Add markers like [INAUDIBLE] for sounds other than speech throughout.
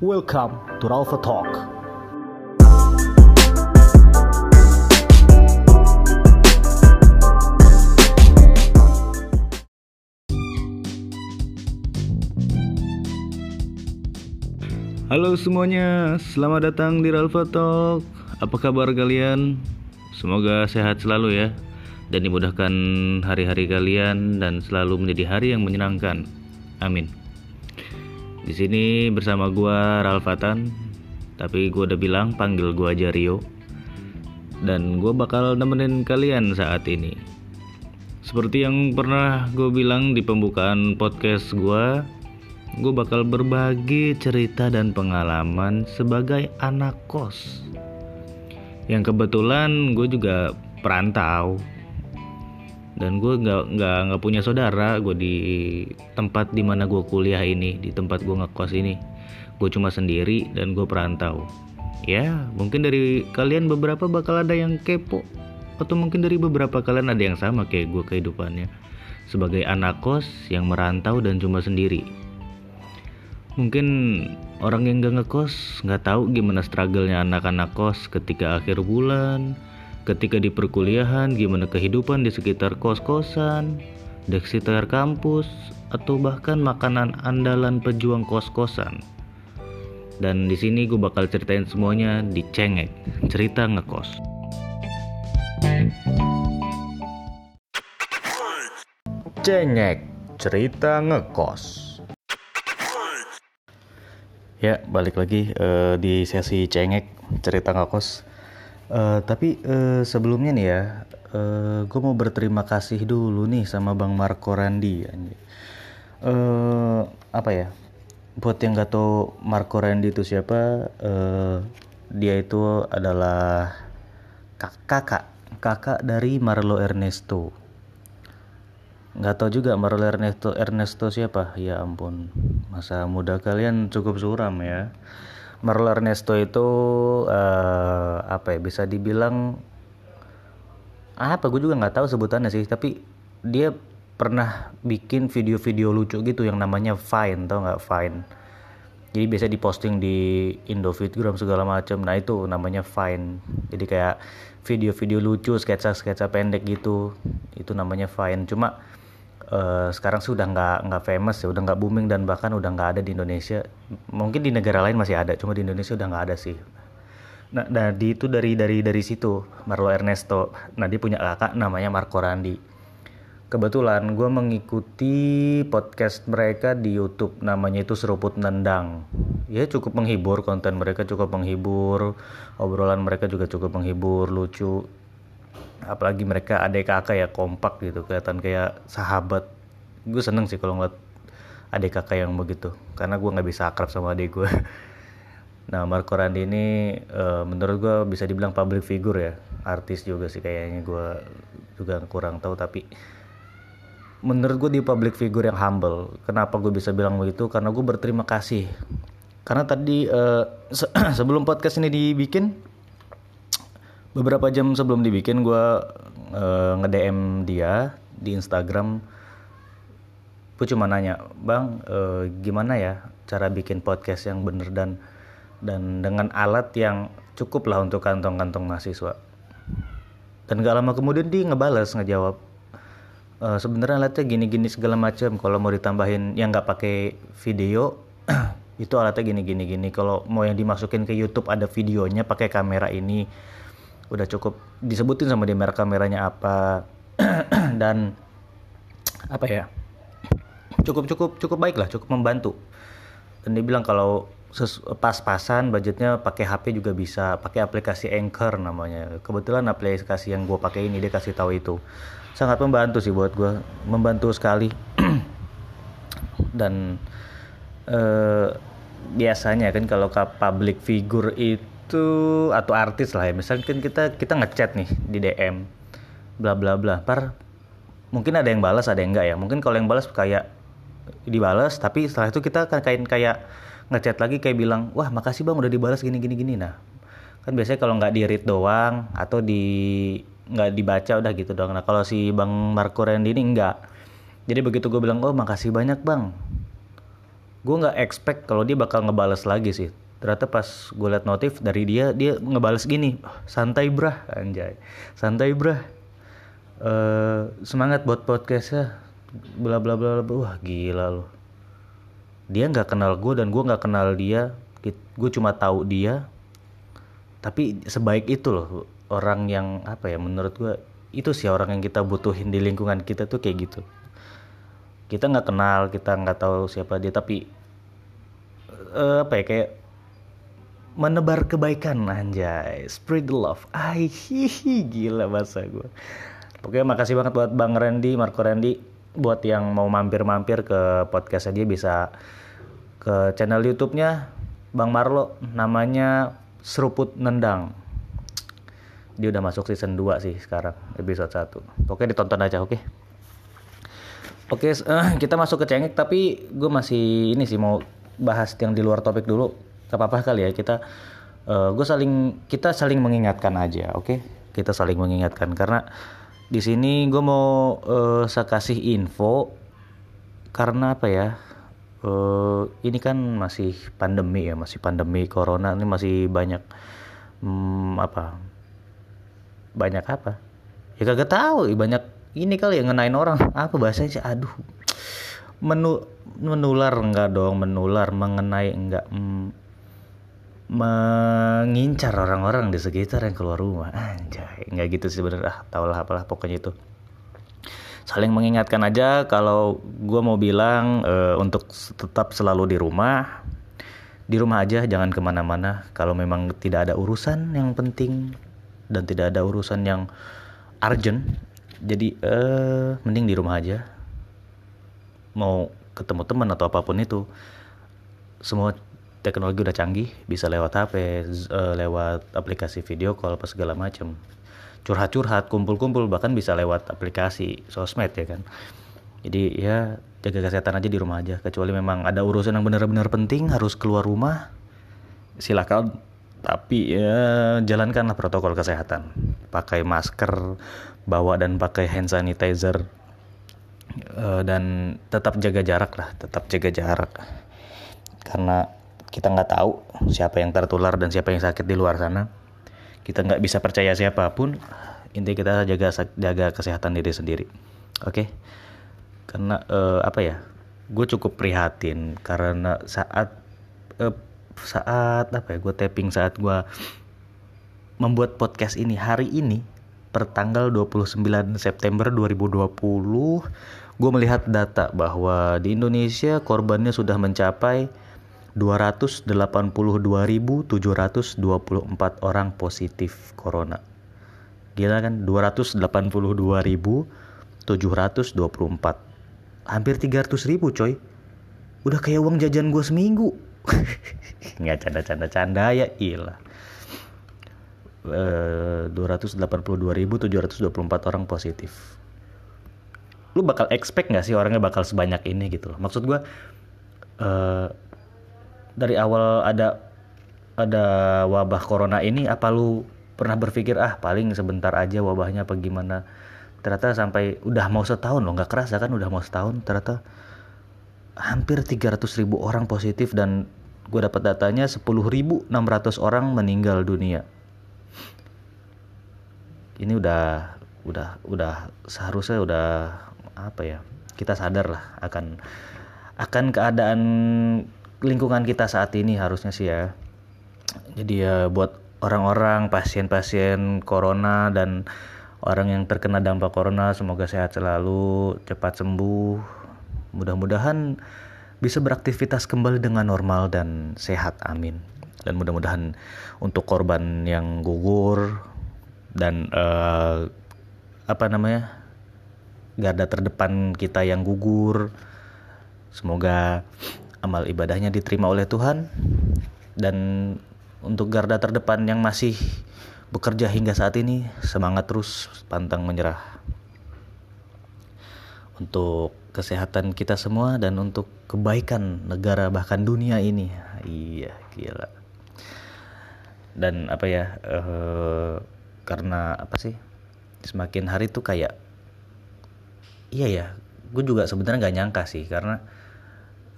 Welcome to Ralpha Talk. Halo semuanya, selamat datang di Ralpha Talk. Apa kabar kalian? Semoga sehat selalu ya dan dimudahkan hari-hari kalian dan selalu menjadi hari yang menyenangkan. Amin. Di sini bersama gua Ralfatan, tapi gua udah bilang panggil gua aja Rio. Dan gua bakal nemenin kalian saat ini. Seperti yang pernah gue bilang di pembukaan podcast gua, gue bakal berbagi cerita dan pengalaman sebagai anak kos. Yang kebetulan gue juga perantau dan gue nggak nggak nggak punya saudara gue di tempat di mana gue kuliah ini di tempat gue ngekos ini. Gue cuma sendiri dan gue perantau. Ya mungkin dari kalian beberapa bakal ada yang kepo atau mungkin dari beberapa kalian ada yang sama kayak gue kehidupannya. Sebagai anak kos yang merantau dan cuma sendiri. Mungkin orang yang gak ngekos nggak tahu gimana struggle-nya anak-anak kos ketika akhir bulan ketika di perkuliahan gimana kehidupan di sekitar kos-kosan di sekitar kampus atau bahkan makanan andalan pejuang kos-kosan dan di sini gue bakal ceritain semuanya di cengek cerita ngekos Cengek, cerita ngekos. Ya, balik lagi uh, di sesi cengek cerita ngekos. Uh, tapi uh, sebelumnya nih ya, uh, gue mau berterima kasih dulu nih sama Bang Marco Randi. Uh, apa ya? Buat yang gak tau Marco Randi itu siapa, uh, dia itu adalah kakak kakak dari Marlo Ernesto nggak tahu juga Marlo Ernesto Ernesto siapa ya ampun masa muda kalian cukup suram ya Marlo Ernesto itu uh, apa ya bisa dibilang apa gue juga nggak tahu sebutannya sih tapi dia pernah bikin video-video lucu gitu yang namanya Vine tau nggak Vine? Jadi biasa diposting di Indofitgram segala macam nah itu namanya Vine. Jadi kayak video-video lucu sketsa-sketsa pendek gitu. Itu namanya Vine. Cuma uh, sekarang sudah nggak nggak famous ya udah nggak booming dan bahkan udah nggak ada di Indonesia. Mungkin di negara lain masih ada cuma di Indonesia udah nggak ada sih. Nah, nah di itu dari dari dari situ Marlo Ernesto. Nah dia punya kakak namanya Marco Randi. Kebetulan gue mengikuti podcast mereka di YouTube namanya itu seruput nendang. Ya cukup menghibur konten mereka cukup menghibur. Obrolan mereka juga cukup menghibur lucu apalagi mereka adik kakak ya kompak gitu. Kelihatan kayak sahabat. Gue seneng sih kalau ngeliat adik kakak yang begitu. Karena gue nggak bisa akrab sama adik gue. [LAUGHS] Nah Marco Randi ini uh, menurut gue bisa dibilang public figure ya. Artis juga sih kayaknya gue juga kurang tahu. Tapi menurut gue di public figure yang humble. Kenapa gue bisa bilang begitu? Karena gue berterima kasih. Karena tadi uh, se [CLEARS THROAT] sebelum podcast ini dibikin beberapa jam sebelum dibikin gue uh, nge dia di Instagram. Gue cuma nanya bang uh, gimana ya cara bikin podcast yang bener dan dan dengan alat yang cukup lah untuk kantong-kantong mahasiswa? Dan gak lama kemudian dia ngebales ngejawab e, sebenarnya alatnya gini-gini segala macam kalau mau ditambahin yang nggak pakai video [CLEARS THROAT] itu alatnya gini-gini gini kalau mau yang dimasukin ke YouTube ada videonya pakai kamera ini udah cukup disebutin sama dia merek kameranya apa. [CLEARS THROAT] Dan apa ya cukup cukup cukup baik lah cukup membantu. Dan dia bilang kalau pas-pasan budgetnya pakai HP juga bisa pakai aplikasi Anchor namanya. Kebetulan aplikasi yang gue pakai ini dia kasih tahu itu. Sangat membantu sih buat gue membantu sekali. [CLEARS THROAT] Dan eh, biasanya kan kalau public figure itu atau artis lah ya. Misalnya kan kita kita ngechat nih di DM bla bla bla. Par mungkin ada yang balas ada yang enggak ya? Mungkin kalau yang balas kayak dibalas tapi setelah itu kita kan kayak kayak ngechat lagi kayak bilang wah makasih bang udah dibalas gini gini gini. Nah kan biasanya kalau nggak di read doang atau di nggak dibaca udah gitu doang. Nah kalau si bang Marco Randy ini enggak jadi begitu gue bilang oh makasih banyak bang. Gue nggak expect kalau dia bakal ngebales lagi sih ternyata pas gue liat notif dari dia dia ngebales gini santai brah anjay. Santai brah. Eh semangat buat podcastnya. Bla bla bla bla. Wah gila loh dia nggak kenal gue dan gue nggak kenal dia. Gue cuma tahu dia. Tapi sebaik itu loh orang yang apa ya menurut gue itu sih orang yang kita butuhin di lingkungan kita tuh kayak gitu. Kita nggak kenal kita nggak tahu siapa dia tapi eh, apa ya kayak menebar kebaikan anjay. Spread the love. Ay hihi gila bahasa gue oke makasih banget buat bang Randy Marco Randy buat yang mau mampir-mampir ke podcastnya. Dia bisa ke channel YouTube-nya Bang Marlo namanya Seruput Nendang. Dia udah masuk season 2 sih sekarang episode 1 oke ditonton aja oke? Oke eh, kita masuk ke cengek tapi gue masih ini sih mau bahas yang di luar topik dulu gak apa-apa kali ya kita uh, gue saling kita saling mengingatkan aja oke? Kita saling mengingatkan karena di sini gue mau uh, saya kasih info karena apa ya uh, ini kan masih pandemi ya masih pandemi corona ini masih banyak hmm, apa banyak apa? Ya kagak tahu banyak ini kali yang ngenain orang. Apa bahasanya sih aduh menu menular enggak dong menular mengenai enggak hmm, mengincar orang-orang di sekitar yang keluar rumah. Anjay nggak gitu sih bener. Ah tau lah apalah pokoknya itu. Saling mengingatkan aja kalau gue mau bilang e, untuk tetap selalu di rumah di rumah aja jangan ke mana-mana. Kalau memang tidak ada urusan yang penting dan tidak ada urusan yang urgent jadi eh mending di rumah aja. Mau ketemu teman atau apa pun itu semua teknologi udah canggih bisa lewat HP uh, lewat aplikasi video call apa segala macam curhat-curhat kumpul-kumpul bahkan bisa lewat aplikasi sosmed ya kan. Jadi ya jaga kesehatan aja di rumah aja. Kecuali memang ada urusan yang benar-benar penting harus keluar rumah silakan. Tapi ya jalankanlah protokol kesehatan. Pakai masker bawa dan pakai hand sanitizer uh, dan tetap jaga jarak lah tetap jaga jarak. Karena kita nggak tahu siapa yang tertular dan siapa yang sakit di luar sana. Kita nggak bisa percaya siapa pun. Intinya kita jaga jaga kesehatan diri sendiri. Oke? Okay? karena uh, apa ya? Gue cukup prihatin karena saat uh, saat apa ya? Gue tapping saat gue membuat podcast ini. Hari ini per tanggal 29 September 2020 gue melihat data bahwa di Indonesia korbannya sudah mencapai 282.724 orang positif corona. Gila kan? 282.724. Hampir 300 ribu coy. Udah kayak uang jajan gue seminggu. [LAUGHS] Nggak canda-canda-canda ya ilah. Uh, 282.724 orang positif. Lu bakal expect gak sih orangnya bakal sebanyak ini gitu loh. Maksud gue uh, dari awal ada ada wabah corona ini apa lu pernah berpikir ah paling sebentar aja wabahnya apa gimana? Ternyata sampai udah mau setahun loh nggak kerasa kan udah mau setahun ternyata hampir 300 ribu orang positif dan gue dapat datanya 10.600 orang meninggal dunia. Ini udah udah udah seharusnya udah apa ya kita sadar lah akan akan keadaan lingkungan kita saat ini harusnya sih ya. Jadi ya buat orang-orang pasien-pasien corona dan orang yang terkena dampak corona semoga sehat selalu, cepat sembuh. Mudah-mudahan bisa beraktivitas kembali dengan normal dan sehat. Amin. Dan mudah-mudahan untuk korban yang gugur dan uh, apa namanya? garda terdepan kita yang gugur. Semoga amal ibadahnya diterima oleh Tuhan. Dan untuk garda terdepan yang masih bekerja hingga saat ini semangat terus pantang menyerah. Untuk kesehatan kita semua dan untuk kebaikan negara bahkan dunia ini. Iya gila. Dan apa ya uh, karena apa sih semakin hari tuh kayak iya ya gue juga sebenarnya nggak nyangka sih karena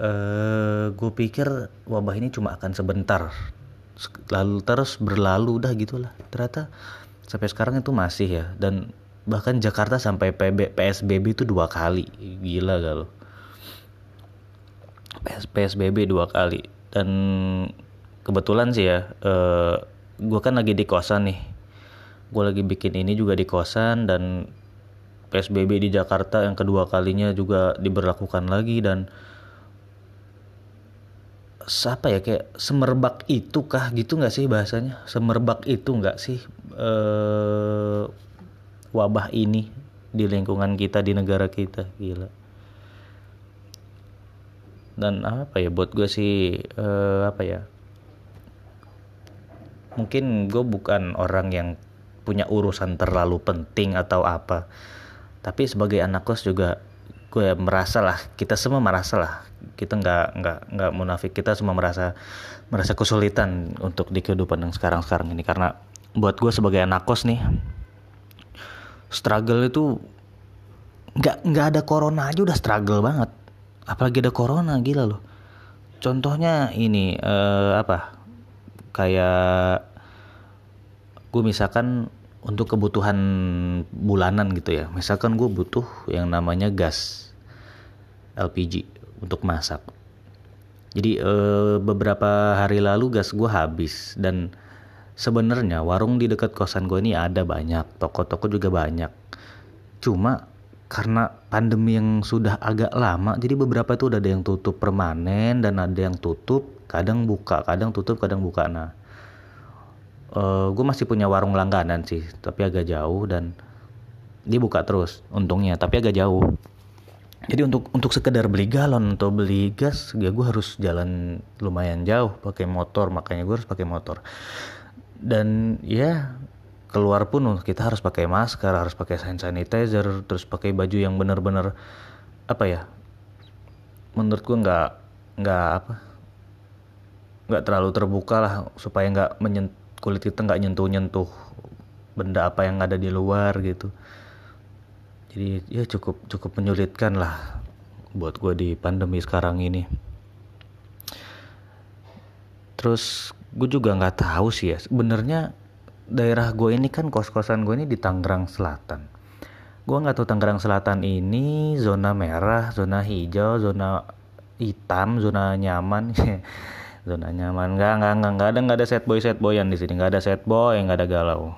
eh gue pikir wabah ini cuma akan sebentar. Lalu terus berlalu dah gitulah. Ternyata sampai sekarang itu masih ya. Dan bahkan Jakarta sampai PB, PSBB itu dua kali. Gila gak lo PS, PSBB dua kali. Dan kebetulan sih ya eh, gue kan lagi di kosan nih. Gue lagi bikin ini juga di kosan dan PSBB di Jakarta yang kedua kalinya juga diberlakukan lagi dan siapa ya kayak semerbak itu kah gitu nggak sih bahasanya? Semerbak itu nggak sih eh, wabah ini di lingkungan kita di negara kita? Gila. Dan apa ya buat gue sih eh, apa ya mungkin gue bukan orang yang punya urusan terlalu penting atau apa. Tapi sebagai anak kos juga gue merasa lah kita semua merasa lah. Kita nggak nggak nggak munafik. Kita semua merasa merasa kesulitan untuk di kehidupan yang sekarang sekarang ini. Karena buat gue sebagai anak kos nih struggle itu nggak nggak ada corona aja udah struggle banget. Apalagi ada corona gila loh. Contohnya ini eh, apa? Kayak gue misalkan untuk kebutuhan bulanan gitu ya. Misalkan gue butuh yang namanya gas LPG untuk masak. Jadi eh, beberapa hari lalu gas gue habis dan sebenarnya warung di dekat kosan gue ini ada banyak toko-toko juga banyak. Cuma karena pandemi yang sudah agak lama jadi beberapa itu udah ada yang tutup permanen dan ada yang tutup kadang buka kadang tutup kadang buka. Nah uh, eh, gue masih punya warung langganan sih tapi agak jauh dan dia buka terus untungnya tapi agak jauh. Jadi untuk untuk sekedar beli galon atau beli gas ya gue harus jalan lumayan jauh pakai motor makanya gue harus pakai motor. Dan ya keluar pun kita harus pakai masker harus pakai hand sanitizer terus pakai baju yang benar-benar apa ya menurut gue nggak nggak apa nggak terlalu terbuka lah supaya nggak menyentuh kulit kita nggak nyentuh-nyentuh benda apa yang ada di luar gitu. Jadi ya cukup cukup menyulitkan lah buat gue di pandemi sekarang ini. Terus gue juga nggak tahu sih ya sebenarnya daerah gue ini kan kos-kosan gue ini di Tangerang Selatan. Gue nggak tahu Tangerang Selatan ini zona merah zona hijau zona hitam zona nyaman [LAUGHS] zona nyaman. Nggak nggak nggak nggak ada nggak ada set boy set boyan di sini. Nggak ada set boy nggak ada galau.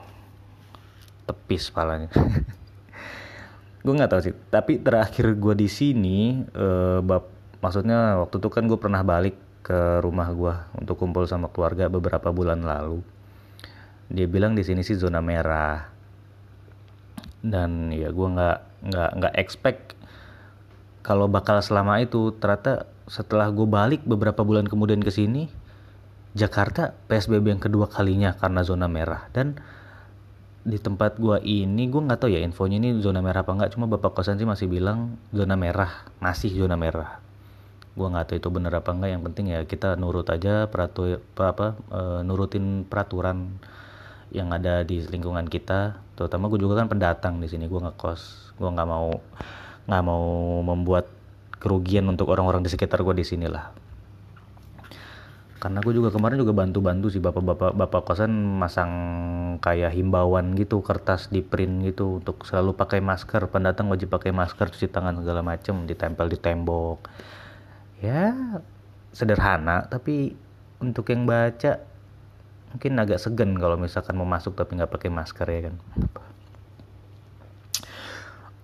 Tepis palanya. [LAUGHS] Gue nggak tahu sih. Tapi terakhir gue di sini uh, bab maksudnya waktu itu kan gue pernah balik ke rumah gue untuk kumpul sama keluarga beberapa bulan lalu. Dia bilang di sini sih zona merah. Dan ya gue nggak nggak nggak expect kalau bakal selama itu. Ternyata setelah gue balik beberapa bulan kemudian ke sini Jakarta PSBB yang kedua kalinya karena zona merah. Dan di tempat gue ini gue nggak tahu ya infonya ini zona merah apa enggak cuma bapak kosan sih masih bilang zona merah masih zona merah. Gue nggak tahu itu bener apa enggak yang penting ya kita nurut aja peratu apa, apa e, nurutin peraturan yang ada di lingkungan kita. Terutama gue juga kan pendatang di sini gue ngekos. Gue nggak mau nggak mau membuat kerugian untuk orang-orang di sekitar gue di sini lah karena gue juga kemarin juga bantu-bantu sih bapak-bapak bapak kosan masang kayak himbauan gitu kertas di print gitu untuk selalu pakai masker pendatang wajib pakai masker cuci tangan segala macem ditempel di tembok. Ya sederhana tapi untuk yang baca mungkin agak segan kalau misalkan mau masuk tapi nggak pakai masker ya kan?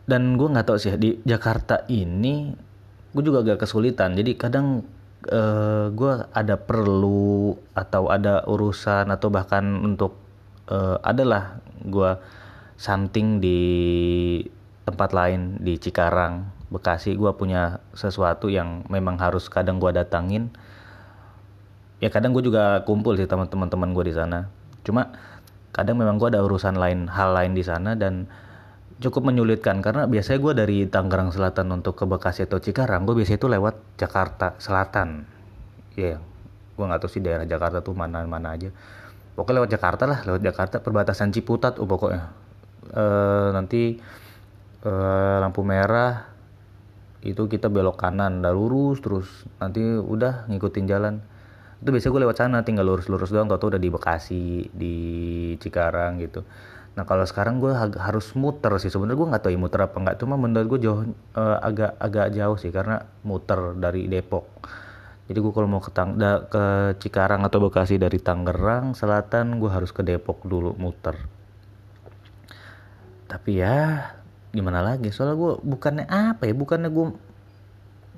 Dan gue nggak tahu sih di Jakarta ini gue juga agak kesulitan. Jadi kadang uh, eh, gue ada perlu atau ada urusan atau bahkan untuk uh, adalah gue something di tempat lain di Cikarang Bekasi. Gue punya sesuatu yang memang harus kadang gue datangin. Ya kadang gue juga kumpul sih teman-teman gue di sana. Cuma kadang memang gue ada urusan lain hal lain di sana dan cukup menyulitkan. Karena biasanya gue dari Tangerang Selatan untuk ke Bekasi atau Cikarang gue biasanya itu lewat Jakarta Selatan. Ya yeah, gue nggak tahu sih daerah Jakarta tuh mana mana aja. Pokoknya lewat Jakarta lah lewat Jakarta perbatasan Ciputat oh pokoknya. E, nanti e, lampu merah itu kita belok kanan udah lurus terus nanti udah ngikutin jalan. Itu biasanya gue lewat sana tinggal lurus-lurus doang tau udah di Bekasi di Cikarang gitu nah kalau sekarang gue harus muter sih. Sebenarnya gue nggak tahu ya muter apa nggak. Cuma menurut gue jauh uh, agak agak jauh sih karena muter dari Depok. Jadi gue kalau mau ke, Tang ke Cikarang atau Bekasi dari Tangerang Selatan gue harus ke Depok dulu muter. Tapi ya gimana lagi? Soalnya gue bukannya apa ya? Bukannya gue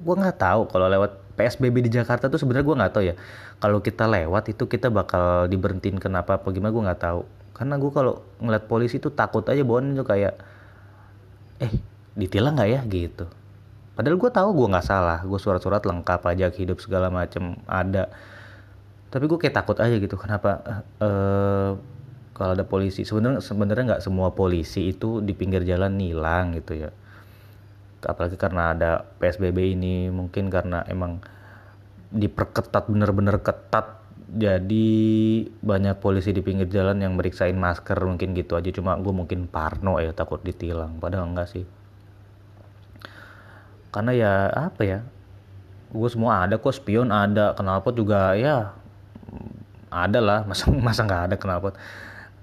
gue nggak tahu kalau lewat PSBB di Jakarta tuh sebenarnya gue nggak tahu ya. Kalau kita lewat itu kita bakal diberhentiin kenapa apa gimana gue nggak tahu karena gue kalau ngeliat polisi tuh takut aja bawaan itu kayak eh ditilang nggak ya? Gitu. Padahal gue tahu gue nggak salah gue surat-surat lengkap pajak hidup segala macem ada. Tapi gue kayak takut aja gitu kenapa uh, kalau ada polisi sebenarnya sebenarnya nggak semua polisi itu di pinggir jalan nilang gitu ya. Apalagi karena ada psbb ini mungkin karena emang diperketat bener-bener ketat jadi banyak polisi di pinggir jalan yang meriksain masker mungkin gitu aja. Cuma gue mungkin parno ya takut ditilang. Padahal enggak sih. Karena ya apa ya gue semua ada kok spion ada knalpot juga ya ada lah. [LAUGHS] Masa masa nggak ada knalpot?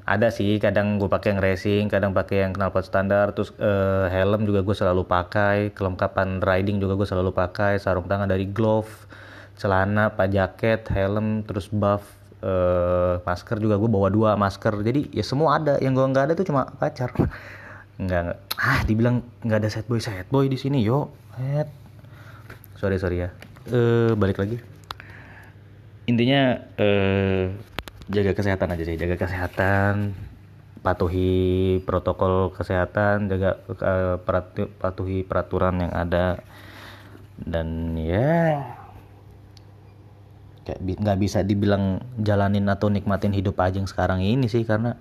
Ada sih kadang gue pakai yang racing kadang pakai yang knalpot standar. Terus uh, helm juga gue selalu pakai kelengkapan riding juga gue selalu pakai sarung tangan dari glove celana pak jaket helm terus buff uh, masker juga gue bawa dua masker. Jadi ya semua ada. Yang gue nggak ada tuh cuma pacar. [LAUGHS] Nggak ah dibilang nggak ada set boy set boy di sini. Yo Head. sorry sorry ya. Uh, balik lagi. Intinya uh, jaga kesehatan aja sih. Jaga kesehatan patuhi protokol kesehatan jaga uh, patuhi peraturan yang ada. Dan ya kayak nggak bisa dibilang jalanin atau nikmatin hidup aja yang sekarang ini sih karena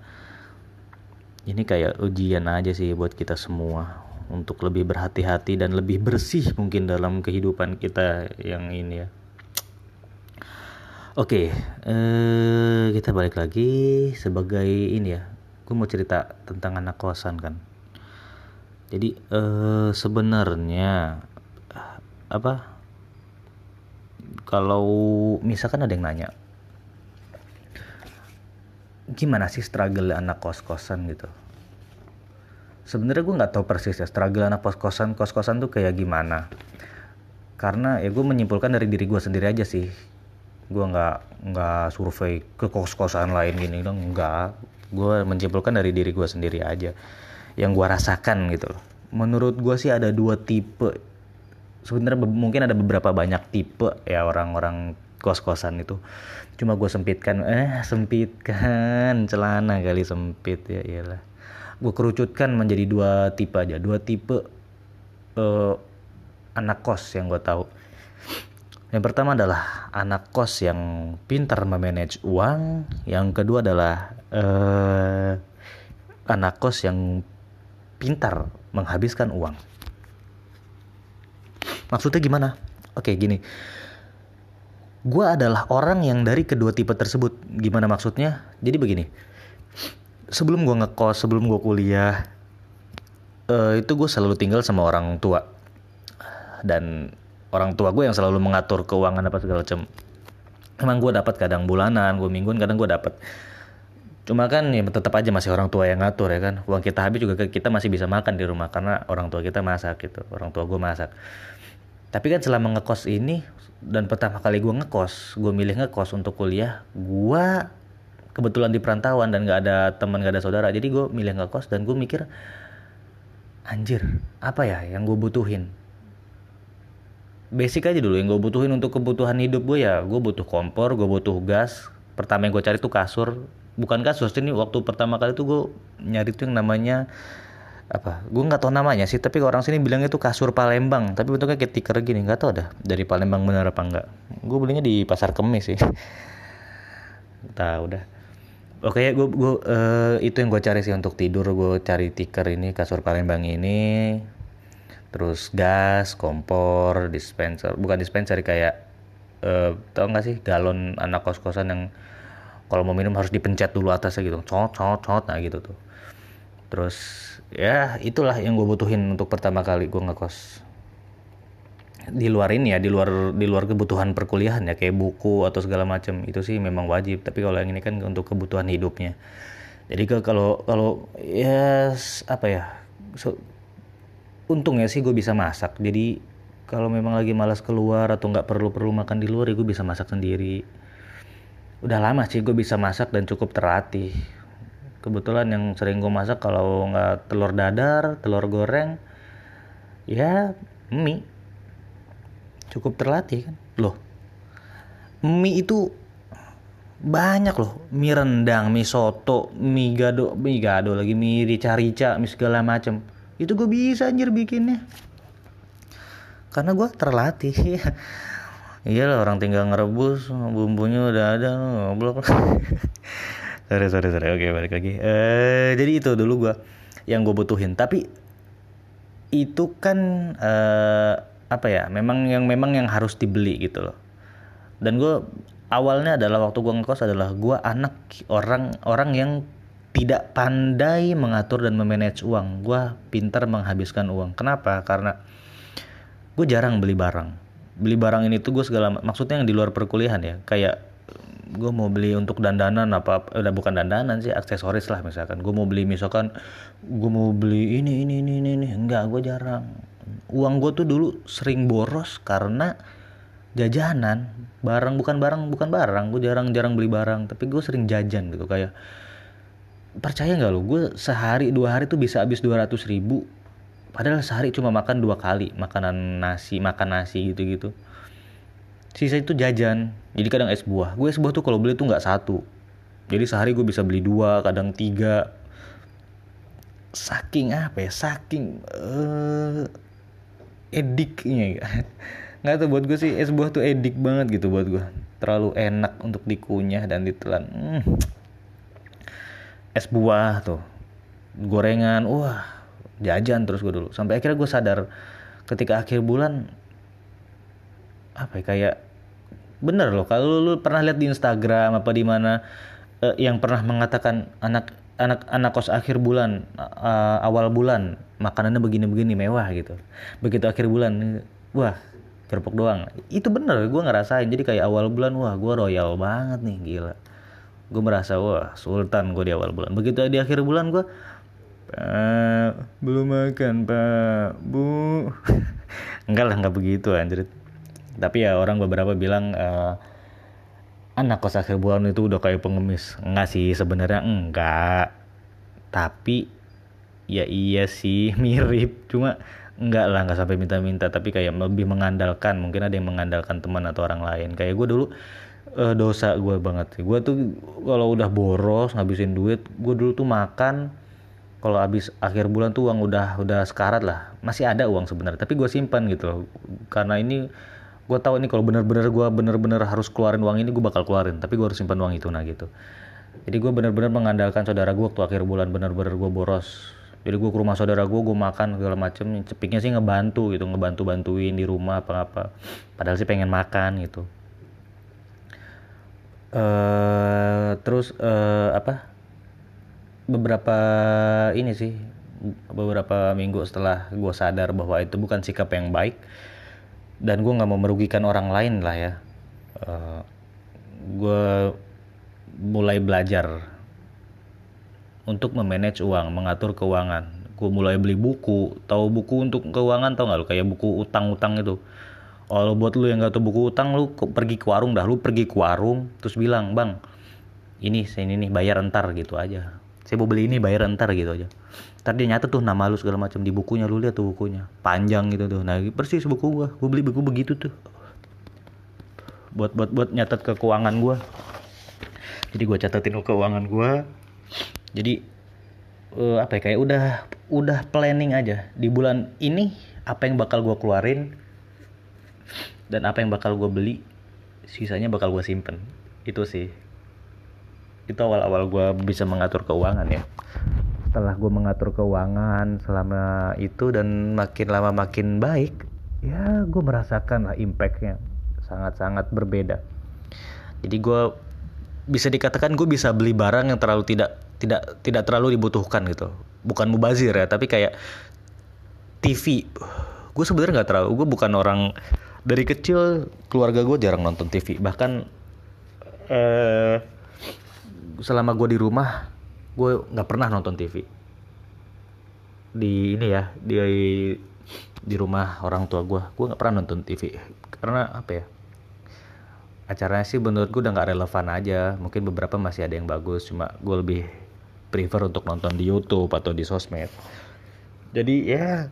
ini kayak ujian aja sih buat kita semua untuk lebih berhati-hati dan lebih bersih mungkin dalam kehidupan kita yang ini ya Oke, okay, eh, kita balik lagi sebagai ini ya. Gue mau cerita tentang anak kosan kan. Jadi eh, sebenarnya apa? Kalau misalkan ada yang nanya, gimana sih struggle anak kos kosan gitu? Sebenarnya gue nggak tahu persis ya struggle anak kos kosan kos kosan tuh kayak gimana. Karena ya gue menyimpulkan dari diri gue sendiri aja sih gue nggak nggak survei ke kos kosan lain gini dong nggak gue menyimpulkan dari diri gue sendiri aja yang gue rasakan gitu loh menurut gue sih ada dua tipe sebenarnya mungkin ada beberapa banyak tipe ya orang-orang kos-kosan itu cuma gue sempitkan eh sempitkan [LAUGHS] celana kali sempit ya iyalah gue kerucutkan menjadi dua tipe aja dua tipe uh, anak kos yang gue tahu yang pertama adalah anak kos yang pintar memanage uang. Yang kedua adalah uh, anak kos yang pintar menghabiskan uang. Maksudnya gimana? Oke, gini. Gue adalah orang yang dari kedua tipe tersebut. Gimana maksudnya? Jadi begini. Sebelum gue ngekos, sebelum gue kuliah, uh, itu gue selalu tinggal sama orang tua. Dan orang tua gue yang selalu mengatur keuangan apa segala macam emang gue dapat kadang bulanan gue mingguan kadang gue dapat cuma kan ya tetap aja masih orang tua yang ngatur ya kan uang kita habis juga kita masih bisa makan di rumah karena orang tua kita masak gitu orang tua gue masak tapi kan selama ngekos ini dan pertama kali gue ngekos gue milih ngekos untuk kuliah gue kebetulan di perantauan dan gak ada teman gak ada saudara. Jadi gue milih ngekos dan gue mikir anjir apa ya yang gue butuhin? Basic aja dulu yang gue butuhin untuk kebutuhan hidup gue ya gue butuh kompor gue butuh gas. Pertama yang gue cari tuh kasur. Bukan kasur ini waktu pertama kali tuh gue nyari tuh yang namanya apa gue nggak tahu namanya sih tapi orang sini bilang itu kasur Palembang. Tapi bentuknya kayak tiker gini nggak tahu dah dari Palembang bener apa enggak gue belinya di pasar kemis sih. [LAUGHS] Tahu dah. Oke ya gue uh, itu yang gue cari sih untuk tidur. Gue cari tiker ini kasur Palembang ini. Terus gas kompor dispenser. Bukan dispenser kayak uh, tau gak sih galon anak kos kosan yang kalau mau minum harus dipencet dulu atasnya gitu. Cot cot cot. Nah gitu tuh. Terus ya itulah yang gue butuhin untuk pertama kali gue ngekos. Di luar ini ya di luar di luar kebutuhan perkuliahan ya kayak buku atau segala macam itu sih memang wajib. Tapi kalau yang ini kan untuk kebutuhan hidupnya. Jadi kalau kalau ya apa ya so, untungnya sih gue bisa masak. Jadi kalau memang lagi malas keluar atau nggak perlu perlu makan di luar ya gue bisa masak sendiri. Udah lama sih gue bisa masak dan cukup terlatih kebetulan yang sering gue masak kalau nggak telur dadar telur goreng ya mie. Cukup terlatih kan? Loh mie itu banyak loh. Mie rendang mie soto mie gado mie gado lagi mie rica-rica mie segala macem. Itu gue bisa anjir bikinnya. Karena gue terlatih. [LAUGHS] Iya lah orang tinggal ngerebus bumbunya udah ada ngoblok [LAUGHS] sorry sorry sorry. Oke balik lagi. Eh jadi itu dulu gue yang gue butuhin. Tapi itu kan eh, apa ya memang yang memang yang harus dibeli gitu loh. Dan gue awalnya adalah waktu gue ngekos adalah gue anak orang orang yang tidak pandai mengatur dan memanage uang. Gue pintar menghabiskan uang. Kenapa? Karena gue jarang beli barang. Beli barang ini tuh gue segala maksudnya yang di luar perkuliahan ya. Kayak gue mau beli untuk dandanan apa udah bukan dandanan sih aksesoris lah misalkan. Gue mau beli misalkan gue mau beli ini ini ini ini, ini. enggak gue jarang. Uang gue tuh dulu sering boros karena jajanan. Barang bukan barang bukan barang. Gue jarang-jarang beli barang tapi gue sering jajan gitu. Kayak percaya nggak lo gue sehari dua hari tuh bisa habis 200 ribu. Padahal sehari cuma makan dua kali makanan nasi makan nasi gitu gitu sisa itu jajan. Jadi kadang es buah. Gue es buah tuh kalau beli tuh nggak satu. Jadi sehari gue bisa beli dua kadang tiga. Saking apa ya? Saking uh, ediknya [LAUGHS] nggak tuh buat gue sih es buah tuh edik banget gitu buat gue. Terlalu enak untuk dikunyah dan ditelan. Hmm. es buah tuh. Gorengan. Wah jajan terus gue dulu. Sampai akhirnya gue sadar ketika akhir bulan apa ya kayak bener loh. Kalau lu pernah lihat di Instagram apa di mana uh, yang pernah mengatakan anak anak anak kos akhir bulan uh, awal bulan makanannya begini-begini mewah gitu. Begitu akhir bulan wah kerupuk doang. Itu bener gue ngerasain. Jadi kayak awal bulan wah gue royal banget nih gila. Gue merasa wah sultan gue di awal bulan. Begitu di akhir bulan gue pak belum makan pak. Bu. [LAUGHS] Enggak lah nggak begitu anjir tapi ya orang beberapa bilang uh, anak kos akhir bulan itu udah kayak pengemis. Enggak sih sebenarnya enggak. Tapi ya iya sih [LAUGHS] mirip. Cuma enggak lah nggak sampai minta-minta. Tapi kayak lebih mengandalkan. Mungkin ada yang mengandalkan teman atau orang lain. Kayak gue dulu uh, dosa gue banget gue tuh kalau udah boros ngabisin duit gue dulu tuh makan kalau habis akhir bulan tuh uang udah udah sekarat lah. Masih ada uang sebenarnya tapi gue simpan gitu loh. Karena ini gue tahu ini kalau bener-bener gue bener-bener harus keluarin uang ini gue bakal keluarin tapi gue harus simpan uang itu nah gitu. Jadi gue bener-bener mengandalkan saudara gue waktu akhir bulan bener-bener gue boros. Jadi gue ke rumah saudara gue gue makan segala macem cepiknya sih ngebantu gitu ngebantu bantuin di rumah apa apa padahal sih pengen makan gitu. Uh, terus uh, apa? Beberapa ini sih beberapa minggu setelah gue sadar bahwa itu bukan sikap yang baik dan gue nggak mau merugikan orang lain lah ya uh, eh, gue mulai belajar untuk memanage uang, mengatur keuangan. Gue mulai beli buku, tahu buku untuk keuangan tau gak lu kayak buku utang-utang itu. Kalau buat lu yang gak tahu buku utang, lu pergi ke warung dah, lu pergi ke warung terus bilang, bang, ini saya ini nih bayar entar gitu aja. Saya mau beli ini bayar entar gitu aja. Ntar dia nyata tuh nama lu segala macam di bukunya, lu lihat tuh bukunya, panjang gitu tuh. Nah persis buku gua, gua beli buku begitu tuh. Buat buat buat nyatet ke keuangan gua. Jadi gua catetin ke keuangan gua, jadi uh, apa ya kayak udah udah planning aja. Di bulan ini apa yang bakal gue keluarin dan apa yang bakal gue beli sisanya bakal gue simpen. Itu sih. Itu awal-awal gue bisa mengatur keuangan ya setelah gue mengatur keuangan selama itu dan makin lama makin baik ya gue merasakan lah impactnya sangat-sangat berbeda. Jadi gue bisa dikatakan gue bisa beli barang yang terlalu tidak tidak tidak terlalu dibutuhkan gitu. Bukan mubazir ya tapi kayak TV gue sebenarnya nggak terlalu gue bukan orang dari kecil keluarga gue jarang nonton TV bahkan eh selama gue di rumah gue nggak pernah nonton TV di ini ya di di rumah orang tua gue gue nggak pernah nonton TV karena apa ya? Acaranya sih menurut gue udah nggak relevan aja. Mungkin beberapa masih ada yang bagus cuma gue lebih prefer untuk nonton di YouTube atau di sosmed. Jadi ya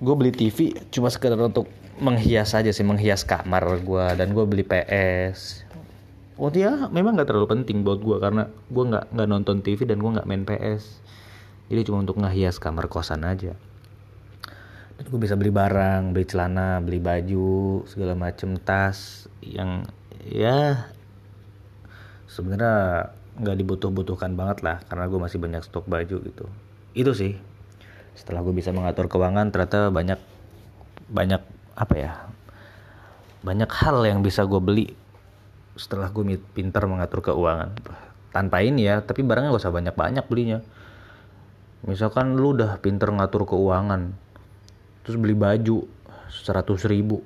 gue beli TV cuma sekedar untuk menghias aja sih menghias kamar gue dan gue beli PS oh ya memang nggak terlalu penting buat gue karena gue nggak nggak nonton TV dan gue nggak main PS jadi cuma untuk ngehias kamar kosan aja. Dan gue bisa beli barang beli celana beli baju segala macem tas yang ya sebenarnya nggak dibutuh-butuhkan banget lah karena gue masih banyak stok baju gitu. Itu sih. Setelah gue bisa mengatur keuangan ternyata banyak banyak apa ya banyak hal yang bisa gue beli setelah gue pintar mengatur keuangan. Tanpa ini ya tapi barangnya gak usah banyak-banyak belinya. Misalkan lu udah pinter ngatur keuangan terus beli baju 100 ribu.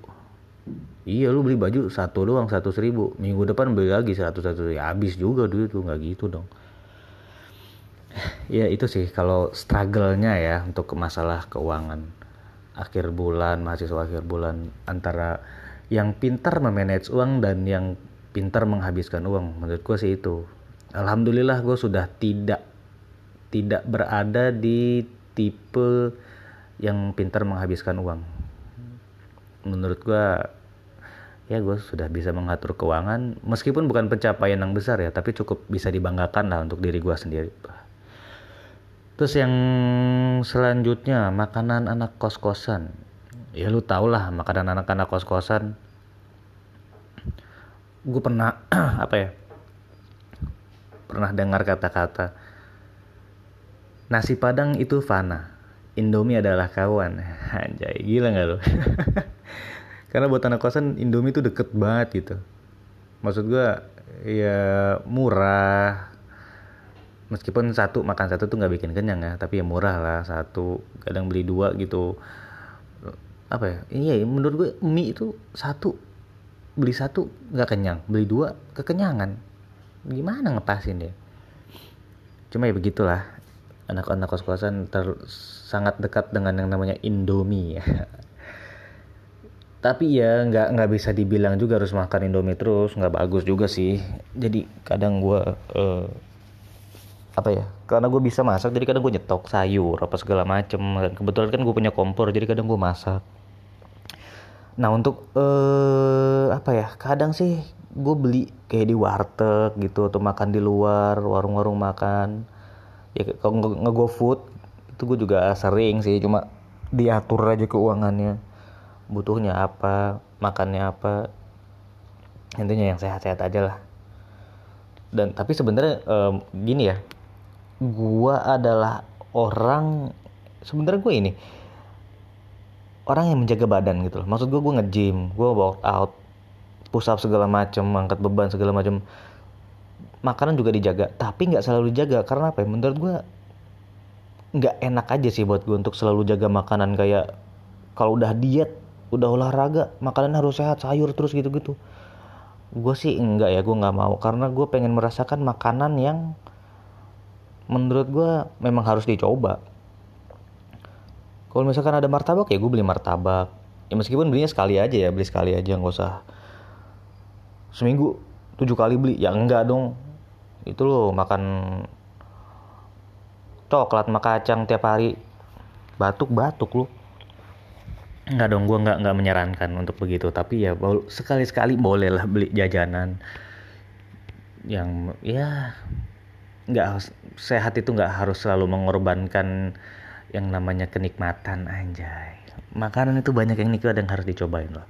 Iya lu beli baju satu doang 100 ribu. Minggu depan beli lagi 100 100 ya habis juga duit tuh nggak gitu dong. [LAUGHS] Ya itu sih kalau struggle-nya ya untuk masalah keuangan. Akhir bulan mahasiswa akhir bulan antara yang pintar memanage uang dan yang pintar menghabiskan uang. Menurut gue sih itu. Alhamdulillah gue sudah tidak tidak berada di tipe yang pintar menghabiskan uang. Menurut gue ya gue sudah bisa mengatur keuangan meskipun bukan pencapaian yang besar ya tapi cukup bisa dibanggakan lah untuk diri gue sendiri. Terus yang selanjutnya makanan anak kos-kosan. Ya lu tau lah makanan anak-anak kos-kosan gue pernah [CLEARS THROAT] apa ya pernah dengar kata-kata nasi padang itu fana indomie adalah kawan. [LAUGHS] Anjay gila nggak lo [LAUGHS] karena buat anak kosan indomie itu deket banget gitu. Maksud gue ya murah. Meskipun satu makan satu tuh nggak bikin kenyang ya tapi ya murah lah satu. Kadang beli dua gitu. Apa ya iya menurut gue mie itu satu beli satu nggak kenyang beli dua kekenyangan. Gimana ngepasin ya cuma ya begitulah. Anak-anak kos-kosan ter sangat dekat dengan yang namanya Indomie. Ya [LAUGHS] tapi ya nggak nggak bisa dibilang juga harus makan Indomie terus nggak bagus juga sih. Jadi kadang gue uh, apa ya karena gue bisa masak jadi kadang gue nyetok sayur apa segala macem. Dan kebetulan kan gue punya kompor jadi kadang gue masak Nah untuk eh, apa ya? Kadang sih gue beli kayak di warteg gitu atau makan di luar warung-warung makan. Ya kalau nge food itu gue juga sering sih cuma diatur aja keuangannya. Butuhnya apa, makannya apa. Intinya yang sehat-sehat aja lah. Dan tapi sebenarnya eh, gini ya. Gua adalah orang sebenarnya gue ini orang yang menjaga badan gitu loh. Maksud gue gue nge-gym gue workout push up segala macem angkat beban segala macem. Makanan juga dijaga tapi nggak selalu dijaga. Karena apa ya? Menurut gue nggak enak aja sih buat gue untuk selalu jaga makanan. Kayak kalau udah diet udah olahraga makanan harus sehat sayur terus gitu-gitu. Gue sih enggak ya gue nggak mau. Karena gue pengen merasakan makanan yang menurut gue memang harus dicoba kalau misalkan ada martabak ya gue beli martabak. Ya meskipun belinya sekali aja ya beli sekali aja nggak usah seminggu tujuh kali beli. Ya enggak dong. Itu loh makan coklat sama kacang tiap hari. Batuk batuk lo Enggak dong gue nggak nggak menyarankan untuk begitu. Tapi ya sekali sekali boleh lah beli jajanan yang ya nggak sehat itu nggak harus selalu mengorbankan yang namanya kenikmatan anjay. Makanan itu banyak yang nikmat dan harus dicobain loh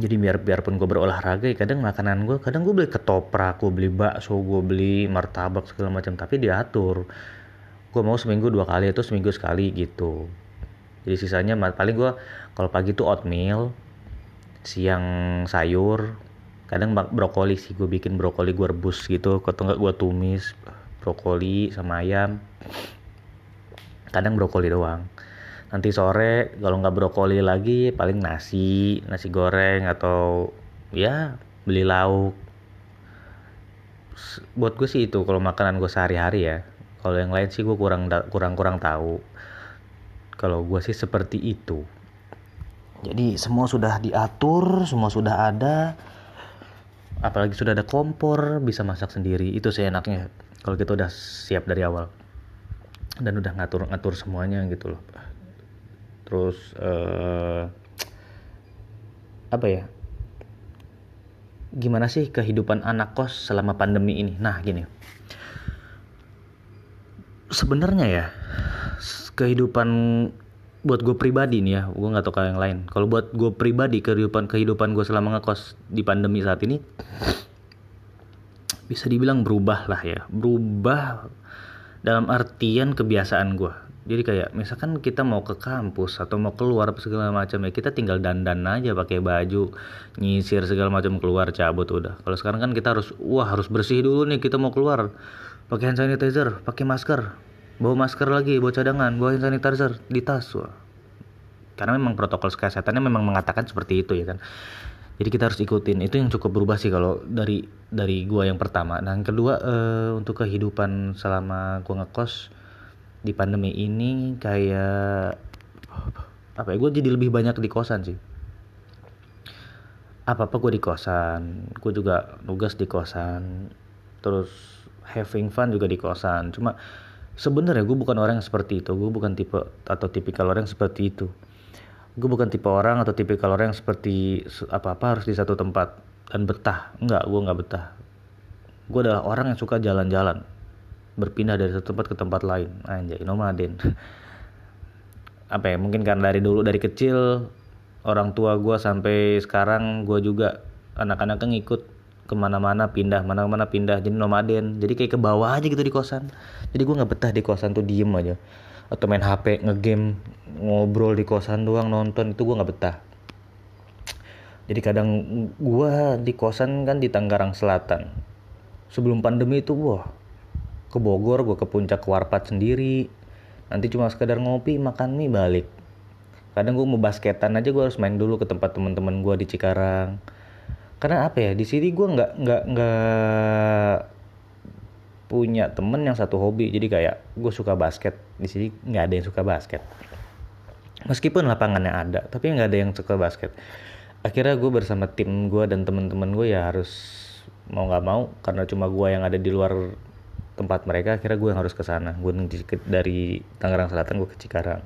jadi biar biarpun gue berolahraga ya kadang makanan gue kadang gue beli ketoprak gue beli bakso gue beli martabak segala macam. Tapi diatur. Gue mau seminggu dua kali itu seminggu sekali gitu. Jadi sisanya paling gue kalau pagi tuh oatmeal siang sayur kadang brokoli sih. Gue bikin brokoli gue rebus gitu atau enggak gue tumis brokoli sama ayam kadang brokoli doang. Nanti sore kalau nggak brokoli lagi paling nasi nasi goreng atau ya beli lauk. Buat gue sih itu kalau makanan gue sehari-hari ya. Kalau yang lain sih gue kurang kurang kurang tahu. Kalau gue sih seperti itu. Jadi semua sudah diatur semua sudah ada. Apalagi sudah ada kompor bisa masak sendiri. Itu sih enaknya kalau kita udah siap dari awal dan udah ngatur ngatur semuanya gitu loh terus uh, apa ya? Gimana sih kehidupan anak kos selama pandemi ini? Nah gini. Sebenarnya ya kehidupan buat gue pribadi nih ya gue nggak tahu kayak yang lain. Kalau buat gue pribadi kehidupan kehidupan gue selama ngekos di pandemi saat ini bisa dibilang berubah lah ya. Berubah dalam artian kebiasaan gue jadi kayak misalkan kita mau ke kampus atau mau keluar segala macam ya kita tinggal dandan aja pakai baju nyisir segala macam keluar cabut udah. Kalau sekarang kan kita harus wah harus bersih dulu nih kita mau keluar. Pakai hand sanitizer pakai masker. Bawa masker lagi bawa cadangan bawa hand sanitizer di tas wah. Karena memang protokol kesehatannya memang mengatakan seperti itu ya kan jadi kita harus ikutin. Itu yang cukup berubah sih kalau dari dari gua yang pertama. Nah yang kedua uh, untuk kehidupan selama gua ngekos di pandemi ini kayak apa ya gue jadi lebih banyak di kosan sih. Apa apa gue di kosan. Gue juga nugas di kosan. Terus having fun juga di kosan. Cuma sebenarnya gue bukan orang yang seperti itu. Gue bukan tipe atau tipikal orang yang seperti itu gue bukan tipe orang atau tipikal orang yang seperti apa apa harus di satu tempat dan betah. Enggak gue nggak betah. Gue adalah orang yang suka jalan-jalan berpindah dari satu tempat ke tempat lain. Anjay nomaden [LAUGHS] apa ya mungkin karena dari dulu dari kecil orang tua gue sampai sekarang gue juga anak-anaknya ngikut ke mana-mana pindah mana-mana pindah. Jadi nomaden jadi kayak ke bawah aja gitu di kosan. Jadi gue nggak betah di kosan tuh diem aja atau main hp ngegame ngobrol di kosan doang nonton itu gue nggak betah. Jadi kadang gue di kosan kan di Tangerang Selatan. Sebelum pandemi itu wah ke Bogor gue ke puncak Warpat sendiri. Nanti cuma sekedar ngopi makan mie balik. Kadang gue mau basketan aja gue harus main dulu ke tempat teman-teman gue di Cikarang. Karena apa ya di sini gue nggak nggak nggak punya temen yang satu hobi. Jadi kayak gue suka basket. Di sini nggak ada yang suka basket. Meskipun lapangannya ada tapi nggak ada yang suka basket. Akhirnya gue bersama tim gue dan teman-teman gue ya harus mau nggak mau karena cuma gue yang ada di luar tempat mereka akhirnya gue yang harus ke sana. Gue dari Tangerang Selatan gue ke Cikarang.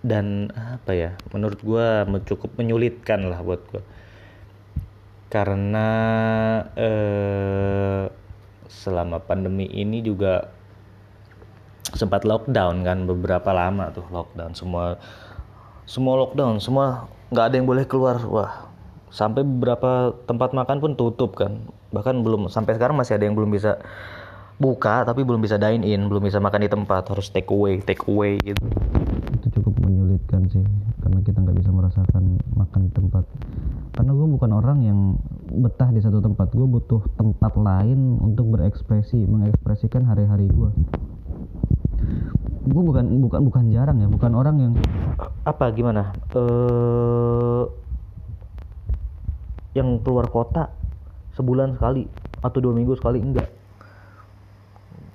Dan apa ya menurut gue cukup menyulitkan lah buat gue karena eh, selama pandemi ini juga sempat lockdown kan beberapa lama tuh lockdown. Semua semua lockdown semua nggak ada yang boleh keluar. Wah sampai beberapa tempat makan pun tutup kan. Bahkan belum sampai sekarang masih ada yang belum bisa buka tapi belum bisa dine in belum bisa makan di tempat. Harus take away take away gitu. Itu cukup menyulitkan sih karena kita nggak bisa merasakan makan di tempat karena gue bukan orang yang betah di satu tempat. Gue butuh tempat lain untuk berekspresi mengekspresikan hari-hari gue gue bukan bukan bukan jarang ya bukan orang yang apa gimana? Eh yang keluar kota sebulan sekali atau dua minggu sekali enggak.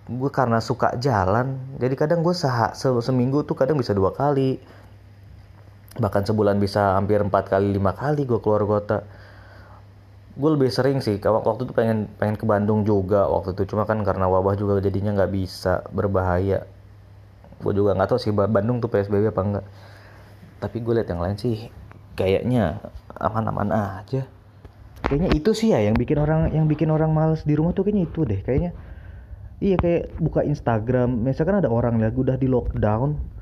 Gue karena suka jalan jadi kadang gue se seminggu tuh kadang bisa dua kali bahkan sebulan bisa hampir empat kali lima kali gue keluar kota. Gue lebih sering sih kalau waktu itu pengen pengen ke Bandung juga waktu itu. Cuma kan karena wabah juga jadinya nggak bisa berbahaya. Gue juga nggak tahu sih Bandung tuh psbb apa enggak tapi gue lihat yang lain sih kayaknya aman-aman aja. Kayaknya itu sih ya yang bikin orang yang bikin orang males di rumah tuh kayaknya itu deh. Kayaknya iya kayak buka Instagram. Misalkan ada orang lagi udah di lockdown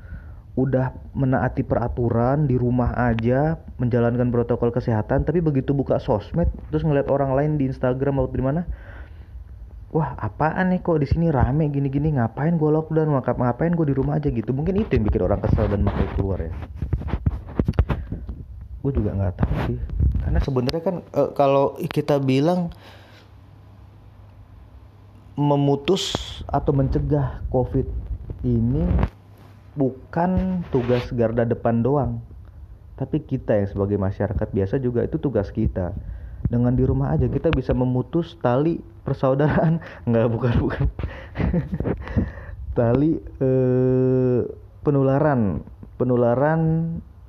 udah menaati peraturan di rumah aja menjalankan protokol kesehatan tapi begitu buka sosmed terus ngeliat orang lain di Instagram atau di mana wah apaan nih kok di sini rame gini-gini ngapain gue lockdown ngapain gue di rumah aja? Gitu. Mungkin itu yang bikin orang kesel dan makanya keluar ya. Gue juga nggak tahu sih. Karena sebenarnya kan e, kalau kita bilang memutus atau mencegah covid ini bukan tugas garda depan doang. Tapi kita yang sebagai masyarakat biasa juga itu tugas kita. Dengan di rumah aja kita bisa memutus tali persaudaraan. [LAUGHS] Nggak bukan bukan. [LAUGHS] Tali eh, penularan. Penularan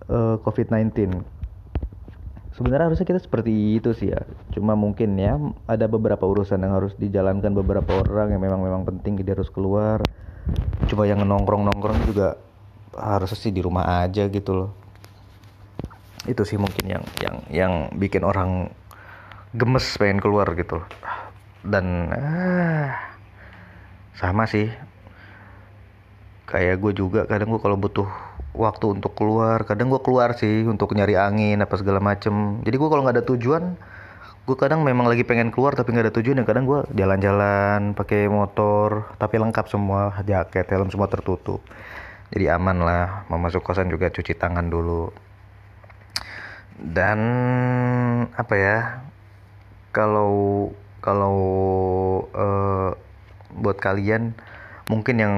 eh, COVID-19 sebenarnya harusnya kita seperti itu sih ya. Cuma mungkin ya ada beberapa urusan yang harus dijalankan beberapa orang yang memang memang penting dia harus keluar coba yang nongkrong nongkrong juga harusnya sih di rumah aja gitu loh. Itu sih mungkin yang yang yang bikin orang gemes pengen keluar gitu loh. Dan ah, sama sih. Kayak gue juga kadang gue kalau butuh waktu untuk keluar kadang gue keluar sih untuk nyari angin apa segala macem. Jadi gue kalau nggak ada tujuan gue kadang memang lagi pengen keluar tapi nggak ada tujuan dan kadang gue jalan-jalan pakai motor tapi lengkap semua jaket helm semua tertutup. Jadi aman lah mau masuk kosan juga cuci tangan dulu. Dan apa ya kalau kalau uh, buat kalian mungkin yang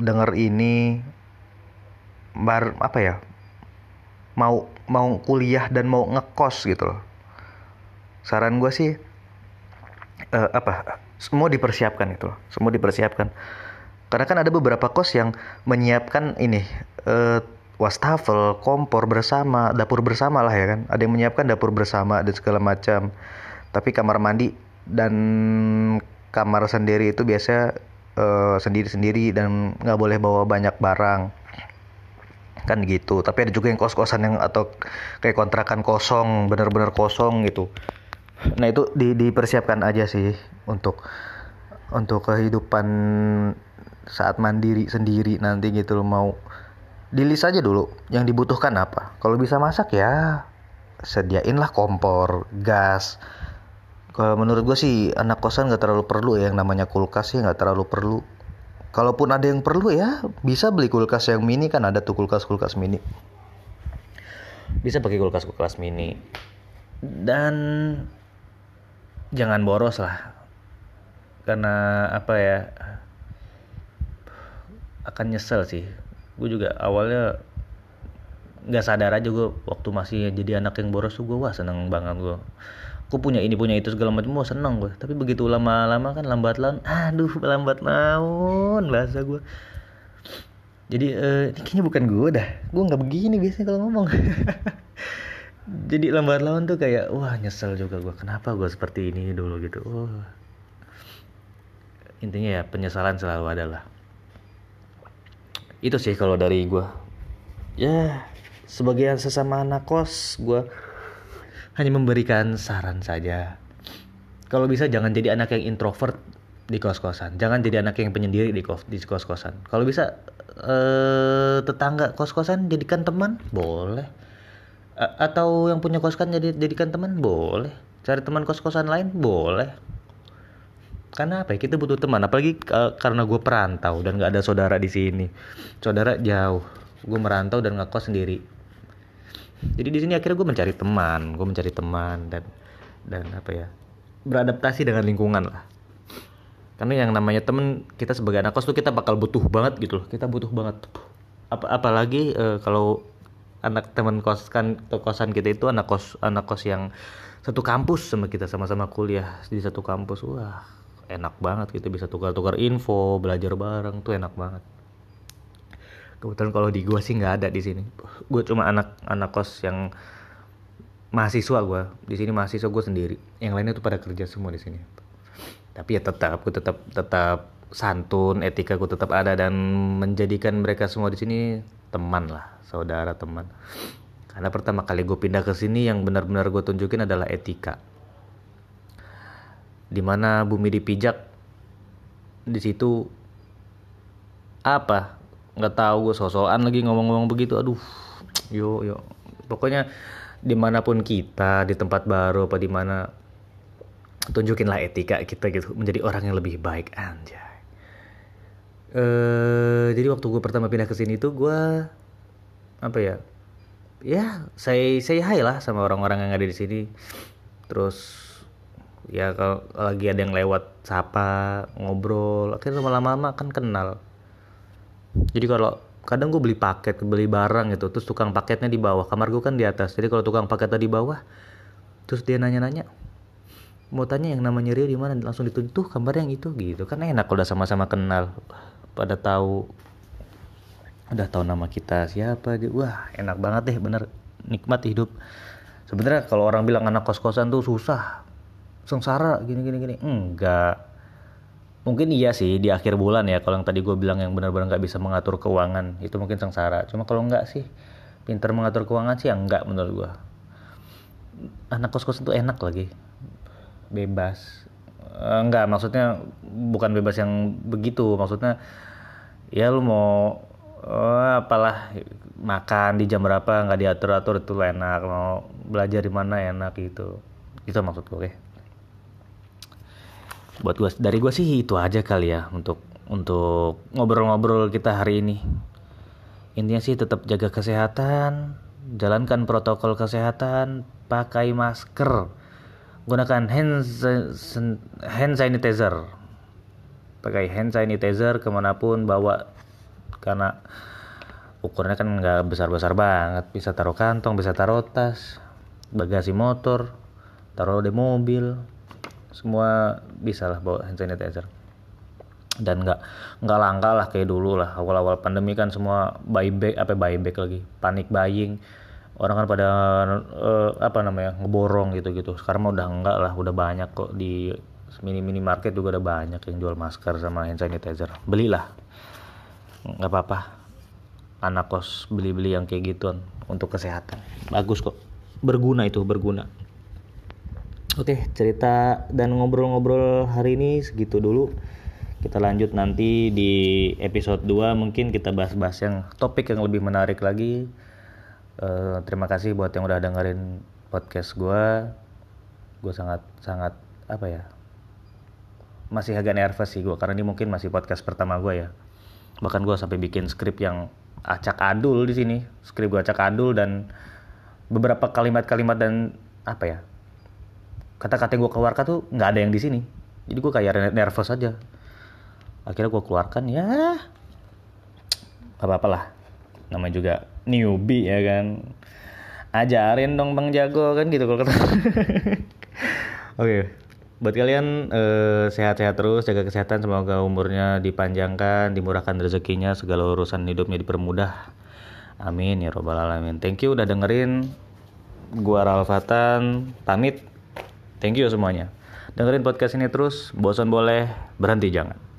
denger ini bar apa ya mau mau kuliah dan mau ngekos gitu loh saran gue sih uh, apa semua dipersiapkan itu semua dipersiapkan. Karena kan ada beberapa kos yang menyiapkan ini uh, wastafel kompor bersama dapur bersama lah ya kan. Ada yang menyiapkan dapur bersama dan segala macam. Tapi kamar mandi dan kamar sendiri itu biasa uh, sendiri-sendiri dan nggak boleh bawa banyak barang. Kan gitu. Tapi ada juga yang kos-kosan yang atau kayak kontrakan kosong bener-bener kosong gitu nah itu di, dipersiapkan aja sih untuk untuk kehidupan saat mandiri sendiri nanti gitu loh mau di list aja dulu yang dibutuhkan apa. Kalau bisa masak ya sediainlah kompor gas. Kalau menurut gue sih anak kosan nggak terlalu perlu ya yang namanya kulkas sih nggak terlalu perlu. Kalaupun ada yang perlu ya bisa beli kulkas yang mini kan ada tuh kulkas kulkas mini. Bisa pakai kulkas kulkas mini. Dan jangan boros lah. Karena apa ya akan nyesel sih. Gue juga awalnya nggak sadar aja gue waktu masih jadi anak yang boros tuh gue wah seneng banget gue gue punya ini punya itu segala macam gue seneng gue tapi begitu lama-lama kan lambat laun aduh lambat laun bahasa gue jadi uh, ini kayaknya bukan gue dah. Gue nggak begini biasanya kalau ngomong [LAUGHS] jadi lambat laun tuh kayak wah nyesel juga gue kenapa gue seperti ini dulu? Gitu. Oh. intinya ya penyesalan selalu ada lah. Itu sih kalau dari gue ya sebagai sesama anak kos gue hanya memberikan saran saja. Kalau bisa jangan jadi anak yang introvert di kos-kosan. Jangan jadi anak yang penyendiri di kos di kos-kosan. Kalau bisa eh, tetangga kos-kosan jadikan teman? Boleh atau yang punya kos kan jadi jadikan teman boleh. Cari teman kos kosan lain? Boleh. Karena apa ya? Kita butuh teman. Apalagi uh, karena gue perantau dan gak ada saudara di sini. Saudara jauh. Gue merantau dan ngekos sendiri. Jadi di sini akhirnya gue mencari teman. Gue mencari teman dan dan apa ya? Beradaptasi dengan lingkungan lah. Karena yang namanya temen kita sebagai anak kos tuh kita bakal butuh banget gitu loh. Kita butuh banget. Apa apalagi uh, kalau anak teman kos kan kosan kita itu anak kos anak kos yang satu kampus sama kita sama-sama kuliah di satu kampus. Wah enak banget kita bisa tukar-tukar info belajar bareng tuh enak banget. Kebetulan kalau di gua sih nggak ada di sini. Gue cuma anak anak kos yang mahasiswa gue di sini mahasiswa gue sendiri. Yang lainnya tuh pada kerja semua di sini. Tapi ya tetap gue tetap tetap santun etika gue tetap ada dan menjadikan mereka semua di sini teman lah saudara teman. Karena pertama kali gue pindah ke sini yang benar-benar gue tunjukin adalah etika. Di mana bumi dipijak di situ apa? Nggak tahu gue sosokan lagi ngomong-ngomong begitu. Aduh yo yo. Pokoknya di mana pun kita di tempat baru apa di mana tunjukinlah etika kita gitu menjadi orang yang lebih baik anjay eh jadi waktu gue pertama pindah ke sini tuh gue apa ya ya saya saya hai lah sama orang-orang yang ada di sini. Terus ya kalau lagi ada yang lewat sapa ngobrol akhirnya lama-lama kan kenal. Jadi kalau kadang gue beli paket beli barang gitu terus tukang paketnya di bawah kamar gue kan di atas. Jadi kalau tukang paketnya di bawah terus dia nanya-nanya mau tanya yang namanya Rio di mana? Langsung ditunjuk kamarnya yang itu. Gitu kan enak kalau udah sama-sama kenal pada tahu udah tahu nama kita siapa gitu. Wah enak banget deh bener. Nikmat hidup. Sebenarnya kalau orang bilang anak kos-kosan tuh susah sengsara gini gini gini. Enggak. Mungkin iya sih di akhir bulan ya kalau yang tadi gue bilang yang benar-benar nggak bisa mengatur keuangan itu mungkin sengsara. Cuma kalau enggak sih pinter mengatur keuangan sih yang enggak menurut gue anak kos-kosan tuh enak lagi. Bebas Eh, enggak maksudnya bukan bebas yang begitu. Maksudnya ya lu mau eh, apalah makan di jam berapa nggak diatur atur itu enak. Mau belajar di mana enak gitu. Itu maksud gue oke? Buat gue dari gue sih itu aja kali ya untuk untuk ngobrol-ngobrol kita hari ini. Intinya sih tetap jaga kesehatan jalankan protokol kesehatan pakai masker gunakan hand hand sanitizer. Pakai hand sanitizer ke mana pun bawa karena ukurannya kan nggak besar-besar banget. Bisa taruh kantong bisa taruh tas bagasi motor taruh di mobil. Semua bisa lah bawa hand sanitizer. Dan nggak nggak langka lah kayak dulu lah. Awal-awal pandemi kan semua buyback apa buyback lagi. Panik buying orang kan pada eh, apa namanya ngeborong gitu gitu. Sekarang mah udah enggak lah udah banyak kok di mini minimarket juga udah banyak yang jual masker sama hand sanitizer. Belilah. Nggak apa-apa. Anak kos beli-beli yang kayak gituan untuk kesehatan. Bagus kok. Berguna itu berguna. Oke, cerita dan ngobrol-ngobrol hari ini segitu dulu. Kita lanjut nanti di episode 2 mungkin kita bahas-bahas yang topik yang lebih menarik lagi. Eh, terima kasih buat yang udah dengerin podcast gue. Gue sangat sangat apa ya? Masih agak nervous sih gue karena ini mungkin masih podcast pertama gue ya. Bahkan gue sampai bikin skrip yang acak adul di sini. Skrip gue acak adul dan beberapa kalimat-kalimat dan apa ya? kata-kata yang gue keluarkan tuh nggak ada yang di sini jadi gue kayak nervous aja akhirnya gue keluarkan ya apa apa lah namanya juga newbie ya kan. Ajarin dong bang jago kan gitu kalau kata [LAUGHS] oke buat kalian eh, sehat-sehat terus jaga kesehatan semoga umurnya dipanjangkan dimurahkan rezekinya segala urusan hidupnya dipermudah. Amin ya robbal alamin. Thank you udah dengerin. Gua Ralfatan pamit. Thank you semuanya. Dengerin podcast ini terus, bosan boleh, berhenti jangan.